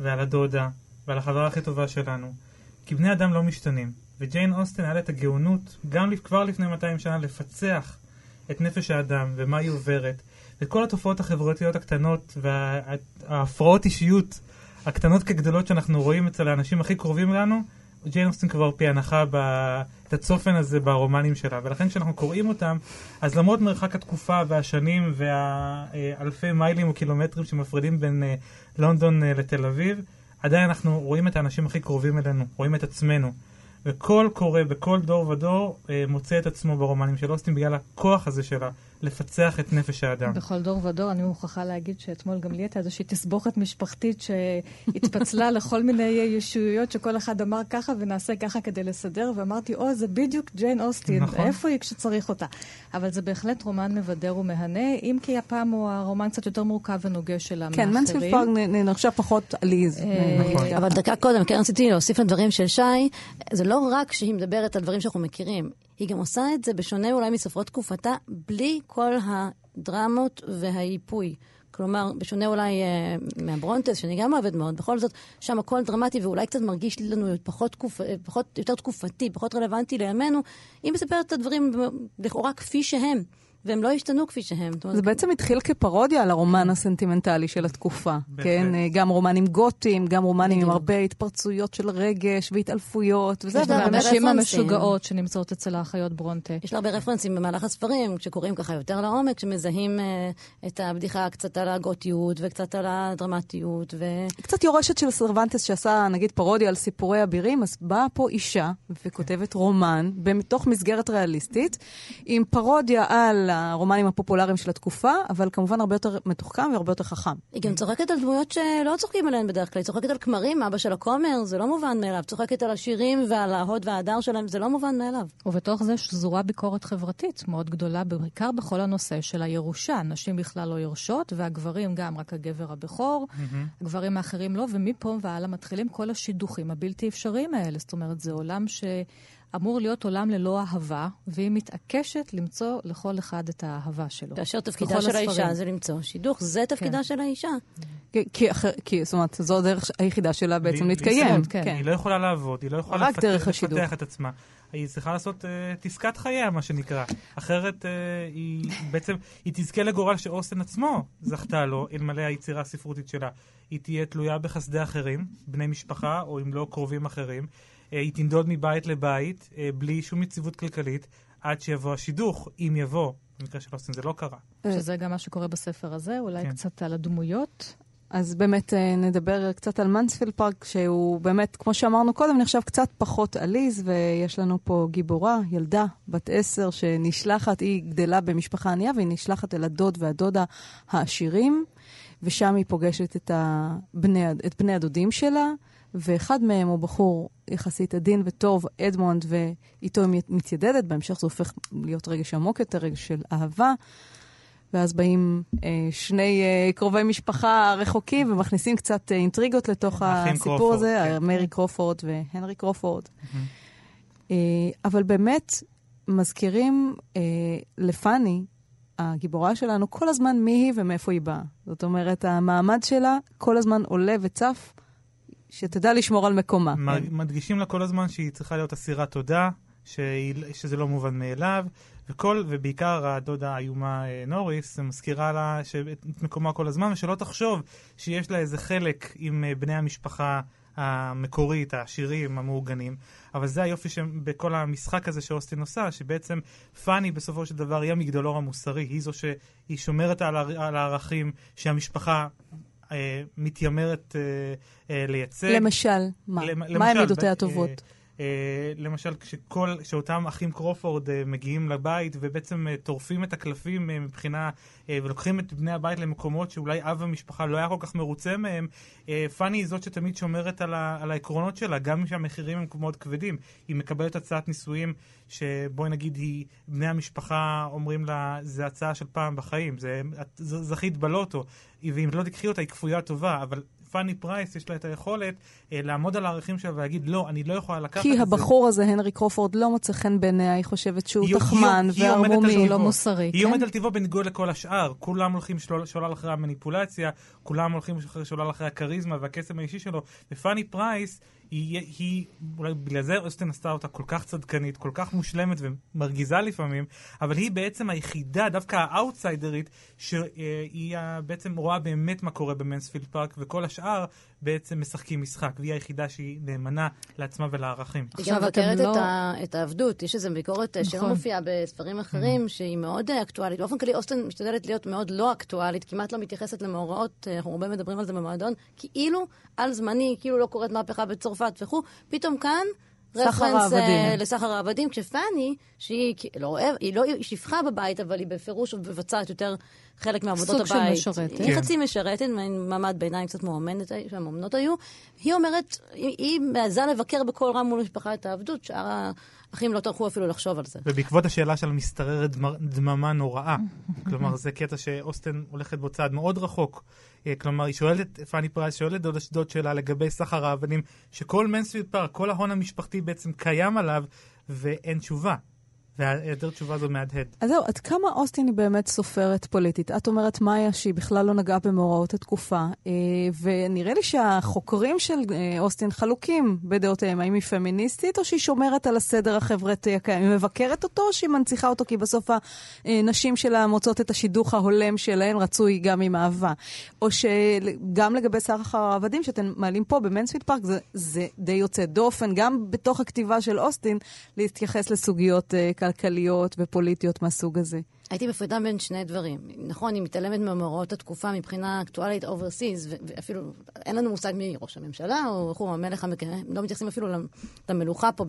ועל הדודה, ועל החברה הכי טובה שלנו. כי בני אדם לא משתנים. וג'יין אוסטן היה לה את הגאונות, גם כבר לפני 200 שנה, לפצח את נפש האדם ומה היא עוברת. ואת כל התופעות החברתיות הקטנות וההפרעות אישיות הקטנות כגדולות שאנחנו רואים אצל האנשים הכי קרובים לנו, ג'יין אוסטין כבר פענחה ב- את הצופן הזה ברומנים שלה. ולכן כשאנחנו קוראים אותם, אז למרות מרחק התקופה והשנים והאלפי מיילים או קילומטרים שמפרידים בין אה, לונדון אה, לתל אביב, עדיין אנחנו רואים את האנשים הכי קרובים אלינו, רואים את עצמנו. וכל קורא בכל דור ודור אה, מוצא את עצמו ברומנים של אוסטין בגלל הכוח הזה שלה לפצח את נפש האדם. בכל דור ודור אני מוכרחה להגיד שאתמול גם לי הייתה איזושהי תסבוכת משפחתית שהתפצלה לכל מיני ישויות שכל אחד אמר ככה ונעשה ככה כדי לסדר, ואמרתי, או, זה בדיוק ג'יין אוסטין, נכון. איפה היא כשצריך אותה? אבל זה בהחלט רומן מבדר ומהנה, אם כי הפעם הוא הרומן קצת יותר מורכב ונוגה שלה כן, מאחרים. מנספילד פארק נ- נ- נחשב פחות עליז. אה, נכון. אבל דקה קודם, כן רציתי להוסיף לדברים של שי, זה לא רק שהיא מדברת על דברים שאנחנו מכירים, היא גם עושה את זה בשונה אולי מספרות תקופתה, בלי כל הדרמות והיפוי. כלומר, בשונה אולי אה, מהברונטס, שאני גם אוהבת מאוד, בכל זאת, שם הכל דרמטי ואולי קצת מרגיש לנו פחות, תקופ... אה, פחות יותר תקופתי, פחות רלוונטי לימינו. היא מספרת את הדברים לכאורה כפי שהם, והם לא השתנו כפי שהם. אומרת, זה בעצם התחיל כפרודיה על הרומן הסנטימנטלי של התקופה. בהחלט. כן, גם רומנים גותיים, גם רומנים עם. הרבה התפרצויות של רגש והתעלפויות, וזה יש והנשים רפרנסים. המשוגעות שנמצאות אצל האחיות ברונטה. יש לה הרבה רפרנסים במהלך הספרים, כשקוראים ככה יותר לעומק, כשמזהים אה, את הבדיחה קצת על הגותיות וקצת על הדרמטיות. ו... קצת יורשת של סרבנטס שעשה נגיד פרודיה על סיפורי אבירים, אז באה פה אישה וכותבת רומן בתוך מסגרת ריאליסטית, עם פרודיה על הרומנים הפופולריים של התקופה, אבל כמובן הרבה יותר מתוחכם והרבה יותר חכם. היא גם צוחקת על דמויות שלא צוחקים עליהן בדרך כלל, היא צוחקת על כמרים, אבא של הכומר, זה לא מובן מאליו. צוחקת על השירים ועל ההוד וההדר שלהם, זה לא מובן מאליו. ובתוך זה שזורה ביקורת חברתית מאוד גדולה, בעיקר בכל הנושא של הירושה. נשים בכלל לא יורשות, והגברים גם, רק הגבר הבכור, הגברים האחרים לא, ומפה והלאה מתחילים כל השידוכים הבלתי אפשריים האלה. זאת אומרת, זה עולם שאמור להיות עולם ללא אהבה, והיא מתעקשת למצוא לכל אחד את האהבה שלו. כאשר תפקידה של האישה הספרים. זה למצוא שידוך, זה תפקידה כן. של האישה. כי- כי, אחר, כי זאת אומרת, זו הדרך היחידה שלה בעצם להתקיים. כן. כן. היא לא יכולה לעבוד, היא לא יכולה רק לפתח. לפתח את עצמה. היא צריכה לעשות uh, עסקת חייה, מה שנקרא. אחרת uh, היא בעצם, היא תזכה לגורל שאוסטן עצמו זכתה לו, אלמלא היצירה הספרותית שלה. היא תהיה תלויה בחסדי אחרים, בני משפחה, או אם לא קרובים אחרים. Uh, היא תנדוד מבית לבית, uh, בלי שום יציבות כלכלית, עד שיבוא השידוך, אם יבוא. במקרה של אוסטן זה לא קרה. שזה גם מה שקורה בספר הזה, אולי כן. קצת על הדמויות. אז באמת אה, נדבר קצת על מנספילד פארק, שהוא באמת, כמו שאמרנו קודם, נחשב קצת פחות עליז, ויש לנו פה גיבורה, ילדה, בת עשר, שנשלחת, היא גדלה במשפחה ענייה, והיא נשלחת אל הדוד והדודה העשירים, ושם היא פוגשת את, הבני, את בני הדודים שלה, ואחד מהם הוא בחור יחסית עדין וטוב, אדמונד, ואיתו היא מתיידדת, בהמשך זה הופך להיות רגש עמוק יותר, רגש של אהבה. ואז באים אה, שני אה, קרובי משפחה רחוקים ומכניסים קצת אה, אינטריגות לתוך הסיפור קרופורד, הזה, כן. אה, מרי קרופורד והנרי קרופורד. אה, אבל באמת מזכירים אה, לפאני, הגיבורה שלנו, כל הזמן מי היא ומאיפה היא באה. זאת אומרת, המעמד שלה כל הזמן עולה וצף, שתדע לשמור על מקומה. כן. מדגישים לה כל הזמן שהיא צריכה להיות אסירת תודה, שהיא, שזה לא מובן מאליו, וכל, ובעיקר הדודה האיומה אה, נוריס מזכירה לה את מקומה כל הזמן, ושלא תחשוב שיש לה איזה חלק עם אה, בני המשפחה המקורית, העשירים, המאורגנים, אבל זה היופי שבכל המשחק הזה שאוסטין עושה, שבעצם פאני בסופו של דבר היא המגדלור המוסרי, היא זו שהיא שומרת על, הערכים שהמשפחה מתיימרת אה, אה, לייצג. למשל, מה? למ- מה למשל, מידותיה ב- הטובות? אה, למשל, כשכל, כשאותם אחים קרופורד אה, מגיעים לבית ובעצם אה, טורפים את הקלפים אה, מבחינה, אה, ולוקחים את בני הבית למקומות שאולי אב המשפחה לא היה כל כך מרוצה מהם, אה, פאני היא זאת שתמיד שומרת על, ה, על העקרונות שלה, גם אם שהמחירים הם מאוד כבדים. היא מקבלת הצעת נישואים שבואי נגיד היא, בני המשפחה אומרים לה, זה הצעה של פעם בחיים, זה, זכית בלוטו, ואם לא תקחי אותה היא כפויה טובה, אבל פאני פרייס יש לה את היכולת אה, לעמוד על הערכים שלה ולהגיד, לא, אני לא יכולה לקחת את זה. הבחור הזה, הנרי קרופורד, לא מוצא חן בעיניה, היא חושבת שהוא היא- תחמן היא- וערמומי. לא מוסרי, היא כן? עומדת על טיבו בניגוד לכל השאר. כולם הולכים שולל אחרי המניפולציה, כולם הולכים שולל אחרי הכריזמה והקסם האישי שלו. ופאני פרייס, היא, היא, אולי בגלל זה אוסטן עשתה אותה כל כך צדקנית, כל כך מושלמת ומרגיזה לפעמים, אבל היא בעצם היחידה, דווקא האאוטסיידרית, שהיא ה- בעצם רואה באמת מה קורה במנספילד פארק, וכל השאר בעצם משחקים משחק, והיא היחידה שהיא נאמנה לעצמה ולערכים. היא עכשיו מבקרת לא- את ה- את העבדות, יש איזו ביקורת אה, שלא נכון. מופיעה בספרים אחרים, שהיא מאוד אה, אקטואלית. באופן כללי, אוסטן משתדלת להיות מאוד לא אקטואלית, כמעט לא מתייחסת למאורעות, אה, אנחנו הרבה מדברים על זה במועדון, כאילו על זמני, כאילו לא קורית מהפכה בצרפת וכו', פתאום כאן סחר רפרנס אה, העבדים. לסחר העבדים, כשפאני, שהיא לא אוהב, היא לא היא שפחה בבית, אבל היא בפירוש מבצעת יותר חלק מעבודות סוג הבית. של משרתת. היא כן. חצי משרתת, מעמד ביניים קצת מאומנת, שהמאומנות היו. היא אומרת, היא, היא מעזה לבקר בקול רם מול המשפחה את העבדות, שאר האחים לא טרחו אפילו לחשוב על זה. ובעקבות השאלה של משתררת דמ- דממה נוראה, כלומר זה קטע שאוסטן הולכת בו צעד מאוד רחוק. אה, כלומר, היא שואלת, פאני פרייס שואלת דוד שלה לגבי סחר העבדים, שכל מנספילד פארק, כל ההון המשפחתי בעצם קיים עליו, ואין תשובה. והיעדר תשובה זו מהדהד. אז זהו, עד כמה אוסטן היא באמת סופרת פוליטית? את אומרת, מאיה, שהיא בכלל לא נגעה במאורעות התקופה, אה, ונראה לי שהחוקרים של אה, אוסטן חלוקים בדעותיהם, האם היא פמיניסטית או שהיא שומרת על הסדר החברתי הקיים? היא מבקרת אותו או שהיא מנציחה אותו כי בסוף הנשים שלה מוצאות את השידוך ההולם שלהן, רצוי גם עם אהבה? או שגם לגבי סחר העבדים שאתם מעלים פה במנספילד פארק, זה, זה די יוצא דופן, גם בתוך הכתיבה של אוסטין, להתייחס לסוגיות אה, כלכליות ופוליטיות מהסוג הזה. הייתי מפרידה בין שני דברים. נכון, היא מתעלמת ממאורעות התקופה מבחינה אקטואלית overseas, ואפילו אין לנו מושג מי ראש הממשלה או איך הוא המלך המקרה, לא מתייחסים אפילו למ- למלוכה פה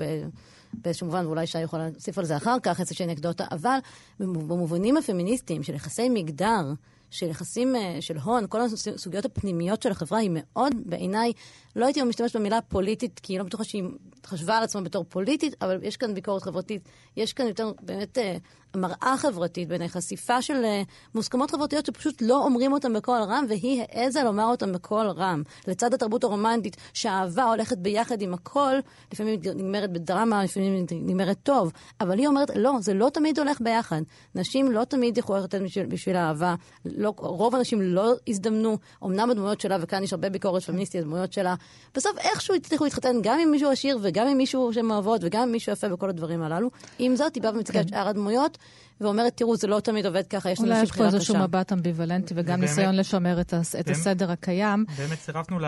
באיזשהו מובן, ואולי שי יכול להוסיף על זה אחר כך, איזושהי אנקדוטה, אבל במובנים הפמיניסטיים של יחסי מגדר, של יחסים אה, של הון, כל הסוגיות הפנימיות של החברה היא מאוד, בעיניי, לא הייתי משתמשת במילה פוליטית, כי היא לא בטוחה שהיא חשבה על עצמה בתור פוליטית, אבל יש כאן ביקורת חברתית, יש כאן יותר באמת אה, מראה חברתית, בעיניי חשיפה של אה, מוסכמות חברתיות שפשוט לא אומרים אותן בקול רם, והיא העזה לומר אותן בקול רם. לצד התרבות הרומנטית, שהאהבה הולכת ביחד עם הכל, לפעמים נגמרת בדרמה, לפעמים נגמרת טוב, אבל היא אומרת, לא, זה לא תמיד הולך ביחד. נשים לא תמיד יכולות לתת בשביל, בשביל האהבה. לא, רוב הנשים לא הזדמנו, אמנם הדמויות שלה, וכאן יש הרבה ביקורת פמיניסטית, הדמויות שלה, בסוף איכשהו הצליחו להתחתן גם עם מישהו עשיר וגם עם מישהו שהן אוהבות וגם עם מישהו יפה בכל הדברים הללו. עם זאת, היא באה ומציגה את שאר הדמויות, ואומרת, תראו, זה לא תמיד עובד ככה, יש אולי לנשים יש פה בחירה איזשהו קשה. מבט אמביוולנטי וגם ובאמת- ניסיון לשמר את הס- את באמת- הסדר הקיים. באמת צירפנו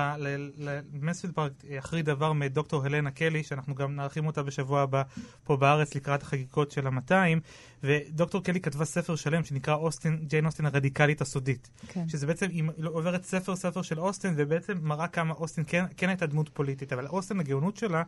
למספיד פארק אחרי דבר מדוקטור הלנה קלי, שאנחנו גם נארחים אותה בשבוע הבא פה בארץ לקראת החגיגות של המאתיים, ודוקטור קלי כתבה ספר שלם שנקרא אוסטין, ג'יין אוסטין הרדיקלית הסודית. כן. שזה בעצם, היא עוברת ספר ספר של אוסטין, ובעצם מראה כמה אוסטין כן, כן הייתה דמות פוליטית, אבל אוסטין, הגאונות שלה,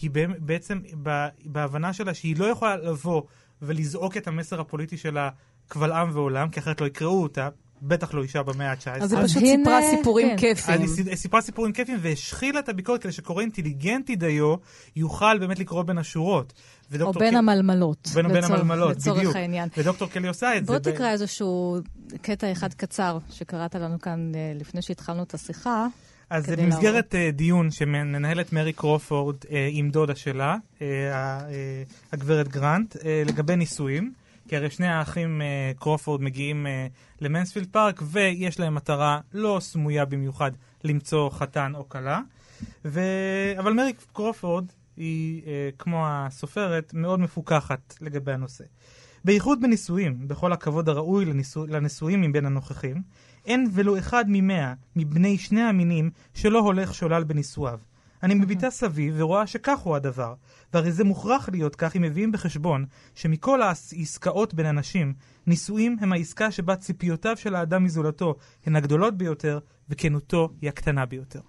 היא בעצם ב- בהבנה שלה שהיא לא יכולה לבוא ולזעוק את המסר הפוליטי שלה קבל עם ועולם, כי אחרת לא יקראו אותה, בטח לא אישה במאה ה-19. אז היא פשוט הנה, סיפרה סיפורים כן. כיפיים. אז היא סיפרה סיפורים כיפים והשחילה את הביקורת כדי שקורא אינטליגנטי דיו יוכל באמת לקרוא בין השורות. או בין קל- המלמלות. בין, בין לצורך- המלמלות, לצורך בדיוק. העניין. ודוקטור קלי עושה את בוא זה. ב- תקרא איזשהו קטע אחד קצר שקראת לנו כאן אה, לפני שהתחלנו את השיחה. אז זה במסגרת אה, דיון שמנהלת מרי קרופורד אה, עם דודה שלה, אה, הגברת גרנט, לגבי נישואים. כי הרי שני האחים קרופורד מגיעים למנספילד פארק, ויש להם מטרה לא סמויה במיוחד למצוא חתן או כלה. ו... אבל מרי קרופורד היא, כמו הסופרת, מאוד מפוכחת לגבי הנושא. בייחוד בנישואים, בכל הכבוד הראוי לנישוא, לנישואים מבין הנוכחים, אין ולו אחד ממאה מבני שני המינים שלא הולך שולל בנישואיו. אני מביטה סביב ורואה שכך הוא הדבר, והרי זה מוכרח להיות כך אם מביאים בחשבון שמכל העסקאות בין אנשים, נישואים הם העסקה שבה ציפיותיו של האדם מזולתו הן הגדולות ביותר, וכנותו היא הקטנה ביותר.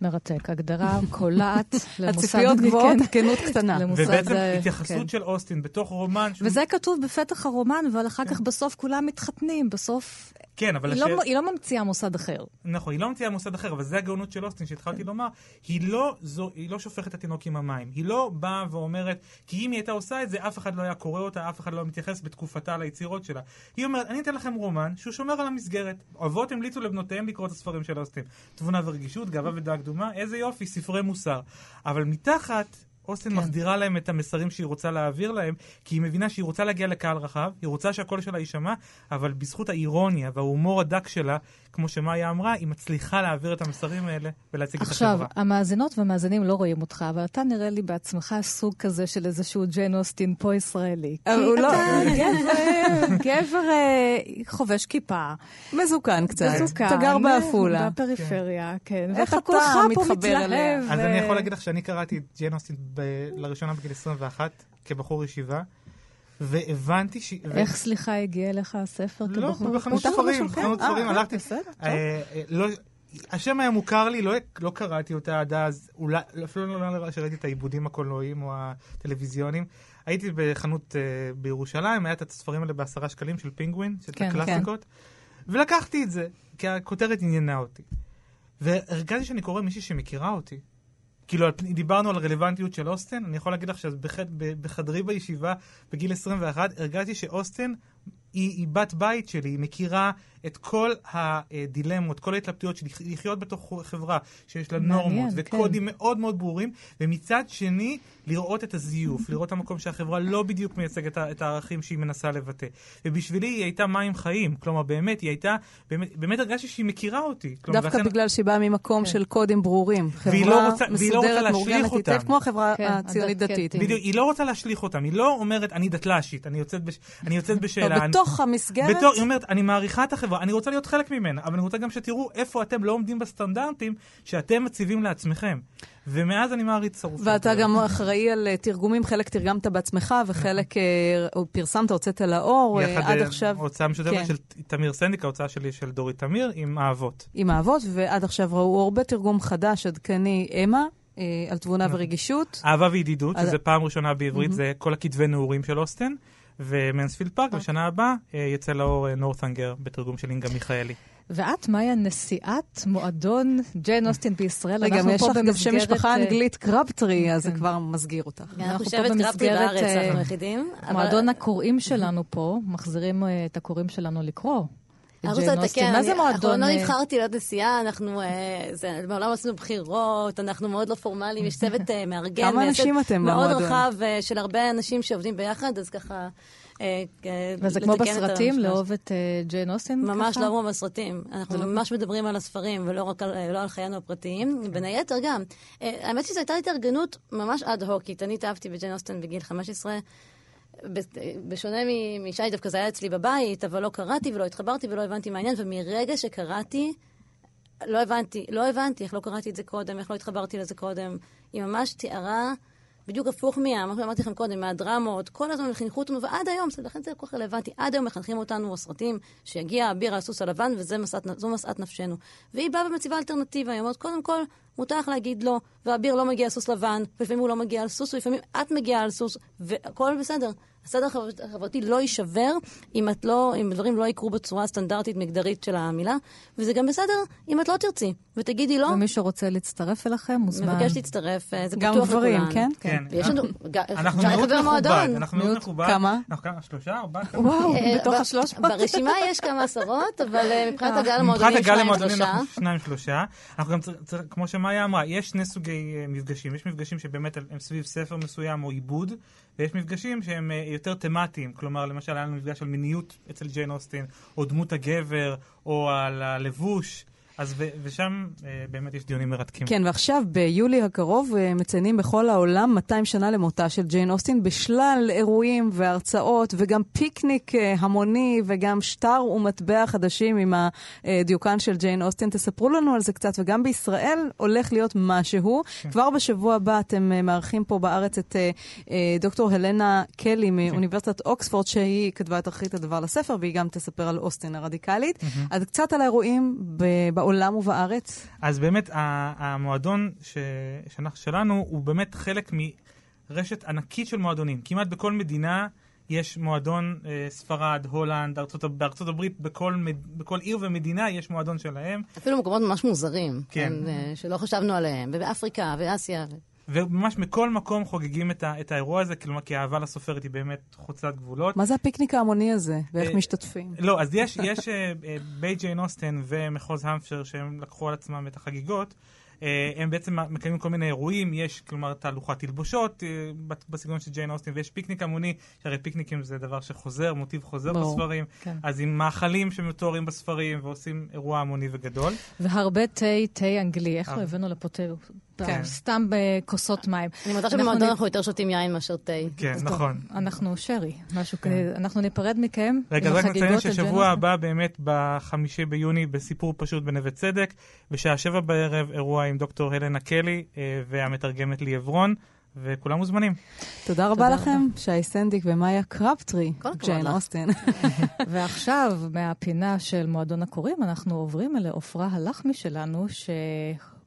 מרתק. הגדרה קולעת למושג... הציפיות גבוהות, כן, הכנות קטנה. ובעצם אה, התייחסות כן. של אוסטין בתוך רומן... וזה כתוב בפתח הרומן, אבל אחר כך בסוף כולם מתחתנים. בסוף כן, אבל היא השאל- לא- היא לא ממציאה מוסד אחר. נכון, היא לא ממציאה מוסד אחר, אבל זה הגאונות של אוסטין שהתחלתי לומר. היא לא, זו, היא לא שופכת את התינוק עם המים. היא לא באה ואומרת, כי אם היא הייתה עושה את זה, אף אחד לא היה קורא אותה, אף אחד לא מתייחס בתקופתה ליצירות שלה. היא אומרת, אני אתן לכם רומן שהוא שומר על המסגרת. אבות המליצו לבנותיהם לקרוא את הספרים של אוסטין. תבונה ורגישות, גאווה ודעה קדומה, איזה יופי, ספרי מוסר. אבל מתחת... אוסטין כן. מחדירה להם את המסרים שהיא רוצה להעביר להם, כי היא מבינה שהיא רוצה להגיע לקהל רחב, היא רוצה שהקול שלה יישמע, אבל בזכות האירוניה וההומור הדק שלה, כמו שמאיה אמרה, היא מצליחה להעביר את המסרים האלה ולהציג את עכשיו, החברה. המאזינות והמאזינים לא רואים אותך, אבל אתה נראה לי בעצמך סוג כזה של איזשהו ג'יין אוסטין פה ישראלי. הוא לא- אתה גבר, גבר אה, חובש כיפה, מזוקן קצת. מזוקן, אתה גר בעפולה. בפריפריה, כן. איך ואתה אתה כולך פה מתלהב. אליה? אז ו- אני יכול להגיד לך שאני קראתי את ג'יין אוסטין ב- לראשונה בגיל 21, כבחור ישיבה, והבנתי ש... ו- איך, סליחה, הגיע אליך הספר? לא, כבחור? בחנות ספרים? בחנות אה, ספרים, אה, הלכתי... בסדר, טוב. אה, אה, לא, השם היה מוכר לי, לא, לא קראתי אותה עד אז, אולי, אפילו לא נראה לי שראיתי את העיבודים הקולנועיים או הטלוויזיוניים. הייתי בחנות uh, בירושלים, היה את הספרים האלה בעשרה שקלים של פינגווין, של כן, הקלאסיקות, ולקחתי את זה, כי הכותרת עניינה אותי. והרגשתי שאני קורא מישהי שמכירה אותי. כאילו, דיברנו על הרלוונטיות של אוסטן, אני יכול להגיד לך שבחדרי בישיבה, בגיל 21, הרגשתי שאוסטן היא, היא בת בית שלי, היא מכירה את כל הדילמות, כל ההתלבטויות של לח- לחיות בתוך חברה שיש לה מעניין, נורמות כן. וקודים מאוד מאוד ברורים, ומצד שני, לראות את הזיוף, לראות את המקום שהחברה לא בדיוק מייצגת את הערכים שהיא מנסה לבטא. ובשבילי היא הייתה מים חיים, כלומר, באמת, היא הייתה, באמת, באמת הרגשתי שהיא מכירה אותי. כלומר, דווקא ולכן- בגלל שהיא באה ממקום של קודים ברורים. והיא חברה לא רוצה- והיא לא רוצה מסודרת, להשליך מאורגנת אותם. היטב, כמו החברה כן, הציונית-דתית. הדתית. בדיוק, היא לא רוצה להשליך אותם, היא לא אומרת, אני דתל"שית, אני יוצאת, בש... אני יוצאת בשאלה. לא, בתוך המסגרת, בתור, היא אומרת, אני מעריכה את החברה, אני רוצה להיות חלק ממנה, אבל אני רוצה גם שתראו איפה אתם לא עומדים בסטנדרטים שאתם מציבים לעצמם. ומאז אני מעריץ שרופים. ואתה גם אחראי על אה, תרגומים, חלק תרגמת בעצמך וחלק אה, או פרסמת, הוצאת לאור, אה, יחד עד אה, עכשיו הוצאה משותפת כן. של תמיר סנדיק, ההוצאה שלי של דורית תמיר, עם האבות. עם האבות, ועד עכשיו ראו אור בתרגום חדש, עדכני, אמה, אה, על תבונה ורגישות. אהבה וידידות, שזה פעם ראשונה בעברית, זה כל הכתבי נעורים של אוסטן. ומנספילד פארק, בשנה הבאה אה, יצא לאור נורת'נגר בתרגום של אינגה מיכאלי. ואת, מאיה, נשיאת מועדון ג'יין אוסטין בישראל. רגע, יש לך גם שם משפחה אה, אנגלית קרבטרי, אז זה. כבר מסגיר אותך. אנחנו פה במסגרת, אה, מועדון הקוראים שלנו פה, מחזירים אה, את הקוראים שלנו לקרוא. ג'יין לתקן, אוסטין. מה זה מועדון? אנחנו לא אה, נבחרתי להיות נשיאה, אנחנו, אה, זה, מעולם עשינו בחירות, אנחנו מאוד לא פורמליים, יש צוות אה, מארגן. כמה אנשים אתם מאוד במועדון? רחב אה, של הרבה אנשים שעובדים ביחד, אז ככה... וזה כמו בסרטים. לאהוב את ג'יין אוסטין? ממש? לא כמו בסרטים. אנחנו ממש מדברים על הספרים ולא רק על, לא חיינו הפרטיים. בין היתר גם. האמת שזו הייתה התארגנות ממש אד-הוקית. אני התאהבתי בג'יין אוסטן בגיל 15. בשונה משי, דווקא זה היה אצלי בבית, אבל לא קראתי ולא התחברתי ולא הבנתי מה העניין, ומרגע שקראתי, לא הבנתי, לא הבנתי איך לא קראתי את זה קודם, איך לא התחברתי לזה קודם. היא ממש תיארה בדיוק הפוך מה, מה שאמרתי לכם קודם, מהדרמות, כל הזמן חינכו אותנו, ועד היום, לכן זה כל כך רלוונטי, עד היום מחנכים אותנו הסרטים, שיגיע האביר על הסוס הלבן, וזו משאת נפשנו. והיא באה ומציבה אלטרנטיבה, היא אומרת, קודם כל, מותר לך להגיד לא, והאביר לא מגיע על סוס לבן, ולפעמים הוא לא מגיע על סוס, ולפעמים את מגיעה על סוס, והכל בסדר. הסדר החבר- החברתי לא יישבר אם, את לא, אם דברים לא יקרו בצורה הסטנדרטית מגדרית של המילה, וזה גם בסדר אם את לא תרצי, ותגידי לא, ומי שרוצה להצטרף אליכם, מוזמן. מבקש להצטרף, אה, זה גם פתוח גברים, לכולן. כן? כן. ויש לנו, אנחנו אפשר מיעוט לחבר מכובד, מועדון. אנחנו מיעוט מכובד. כמה? אנחנו כמה? שלושה? ארבעה? וואו, אה, בתוך ב- השלוש מאות. ברשימה יש כמה עשרות, אבל אה, מבחינת הגל המועדונים שניים שלושה. אנחנו שניים שלושה. אנחנו גם צריכים, כמו שמאיה אמרה, יש שני סוגי מפגשים. יש מפגשים שבאמת הם סביב ספר מסוים או עיבוד, ויש מפגשים שהם יותר תמטיים. כלומר, למשל היה לנו מפגש על מיניות אצל ג'יין אוסטין, או דמות הגבר, או על הלבוש. אז ו- ושם אה, באמת יש דיונים מרתקים. כן, ועכשיו ביולי הקרוב אה, מציינים בכל העולם 200 שנה למותה של ג'יין אוסטין בשלל אירועים והרצאות וגם פיקניק אה, המוני וגם שטר ומטבע חדשים עם הדיוקן של ג'יין אוסטין. תספרו לנו על זה קצת, וגם בישראל הולך להיות משהו. כבר בשבוע הבא אתם אה, מארחים פה בארץ את אה, אה, דוקטור הלנה קלי מאוניברסיטת אוקספורד, שהיא כתבה את תחרית הדבר לספר, והיא גם תספר על אוסטין הרדיקלית. אז קצת על האירועים ב- בעולם ובארץ. אז באמת, המועדון ש... שאנחנו, שלנו הוא באמת חלק מרשת ענקית של מועדונים. כמעט בכל מדינה יש מועדון אה, ספרד, הולנד, ארצות, בארצות הברית, בכל, מד... בכל עיר ומדינה יש מועדון שלהם. אפילו מקומות ממש מוזרים, כן. כן, אה, שלא חשבנו עליהם, ובאפריקה, באסיה. וממש מכל מקום חוגגים את, ה... את האירוע הזה, כלומר, כי האהבה לסופרת היא באמת חוצת גבולות. מה זה הפיקניק ההמוני הזה, ואיך אה, משתתפים? לא, אז יש, יש אה, אה, בית ג'יין אוסטן ומחוז המפשר שהם לקחו על עצמם את החגיגות. הם בעצם מקיימים כל מיני אירועים, יש כלומר תהלוכת תלבושות בסגנון של ג'יין אוסטין, ויש פיקניק המוני, שהרי פיקניקים זה דבר שחוזר, מוטיב חוזר ברור, בספרים, כן. אז עם מאכלים שמתוארים בספרים ועושים אירוע המוני וגדול. והרבה תה, תה אנגלי. איך. לא הבאנו לפה תה? כן. סתם בכוסות מים. אני מודה שבמועדון אנחנו יותר שותים יין מאשר תה. כן, נכון. אנחנו שרי, משהו כזה. אנחנו ניפרד מכם. רגע, רק נציין ששבוע הבא באמת בחמישי ביוני בסיפור פשוט בנווה צדק, בשעה שבע בערב אירוע עם דוקטור הלנה קלי אה, והמתרגמת לי עברון. וכולם מוזמנים. תודה רבה לכם, שי סנדיק ומאיה קרפטרי, ג'יין אוסטן. ועכשיו, מהפינה של מועדון הקוראים, אנחנו עוברים אל עופרה הלחמי שלנו,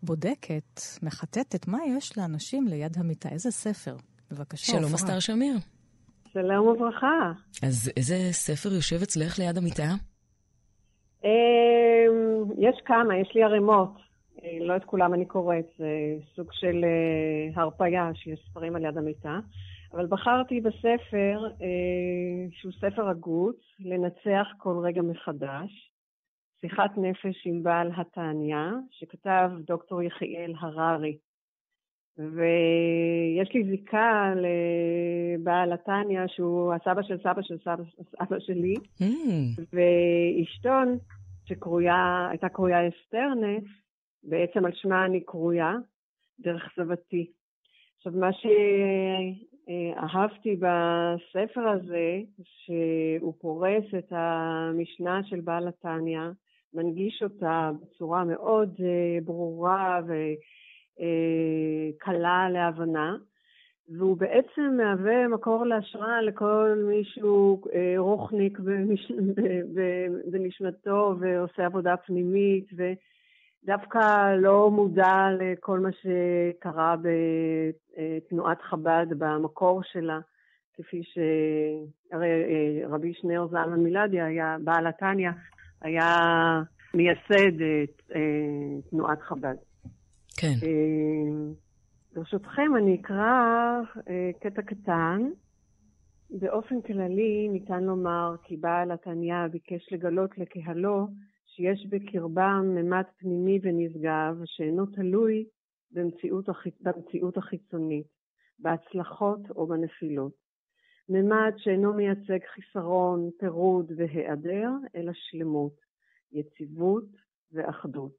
שבודקת, מחטטת מה יש לאנשים ליד המיטה. איזה ספר? בבקשה, שלום, אסתר שמיר. שלום וברכה. אז איזה ספר יושב אצלך ליד המיטה? אמ, יש כמה, יש לי ערימות. אה, לא את כולם אני קוראת, זה סוג של אה, הרפאיה, שיש ספרים על יד המיטה. אבל בחרתי בספר, אה, שהוא ספר הגות, לנצח כל רגע מחדש, שיחת נפש עם בעל התניא, שכתב דוקטור יחיאל הררי. ויש לי זיקה לבעל התניא, שהוא הסבא של סבא של סבא, סבא שלי, mm. ואשתון, שקרויה, הייתה קרויה אסתרנס, בעצם על שמה אני קרויה, דרך סבתי. עכשיו, מה שאהבתי בספר הזה, שהוא פורס את המשנה של בעל התניא, מנגיש אותה בצורה מאוד אה, ברורה וקלה להבנה, והוא בעצם מהווה מקור להשראה לכל מישהו אה, רוחניק בנשמתו ועושה עבודה פנימית, ו... דווקא לא מודע לכל מה שקרה בתנועת חב"ד במקור שלה, כפי שהרי אה, רבי שניאור זלמן מילדיה היה, בעל התניא, היה מייסד את אה, תנועת חב"ד. כן. אה, ברשותכם, אני אקרא קטע קטן. באופן כללי ניתן לומר כי בעל התניא ביקש לגלות לקהלו שיש בקרבם ממד פנימי ונשגב שאינו תלוי במציאות, החיצ... במציאות החיצונית, בהצלחות או בנפילות. ממד שאינו מייצג חיסרון, פירוד והיעדר, אלא שלמות, יציבות ואחדות.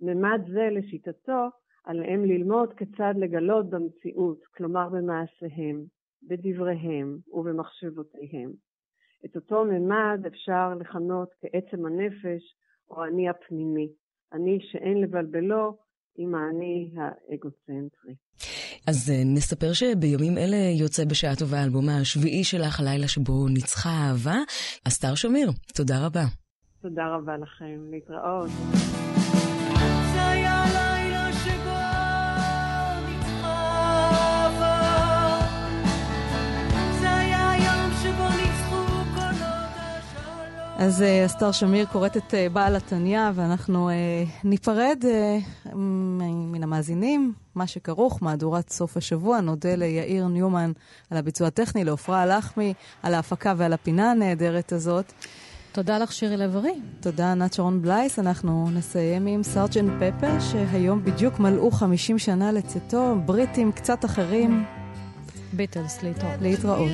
ממד זה, לשיטתו, עליהם ללמוד כיצד לגלות במציאות, כלומר במעשיהם, בדבריהם ובמחשבותיהם. את אותו ממד אפשר לכנות כעצם הנפש או אני הפנימי, אני שאין לבלבלו עם האני האגוצנטרי. אז אה, נספר שבימים אלה יוצא בשעה טובה האלבום השביעי שלך, הלילה שבו ניצחה אהבה. אסתר שמיר, תודה רבה. תודה רבה לכם, להתראות. אז uh, אסתר שמיר קוראת את uh, בעל התניא, ואנחנו uh, ניפרד uh, מן המאזינים, מה שכרוך, מהדורת סוף השבוע. נודה ליאיר ניומן על הביצוע הטכני, לעופרה הלחמי, על ההפקה ועל הפינה הנהדרת הזאת. תודה לך, שירי לב-ארי. תודה, ענת שרון בלייס. אנחנו נסיים עם סארג'נט פפר, שהיום בדיוק מלאו 50 שנה לצאתו, בריטים קצת אחרים. ביטלס, להתראות. להתראות.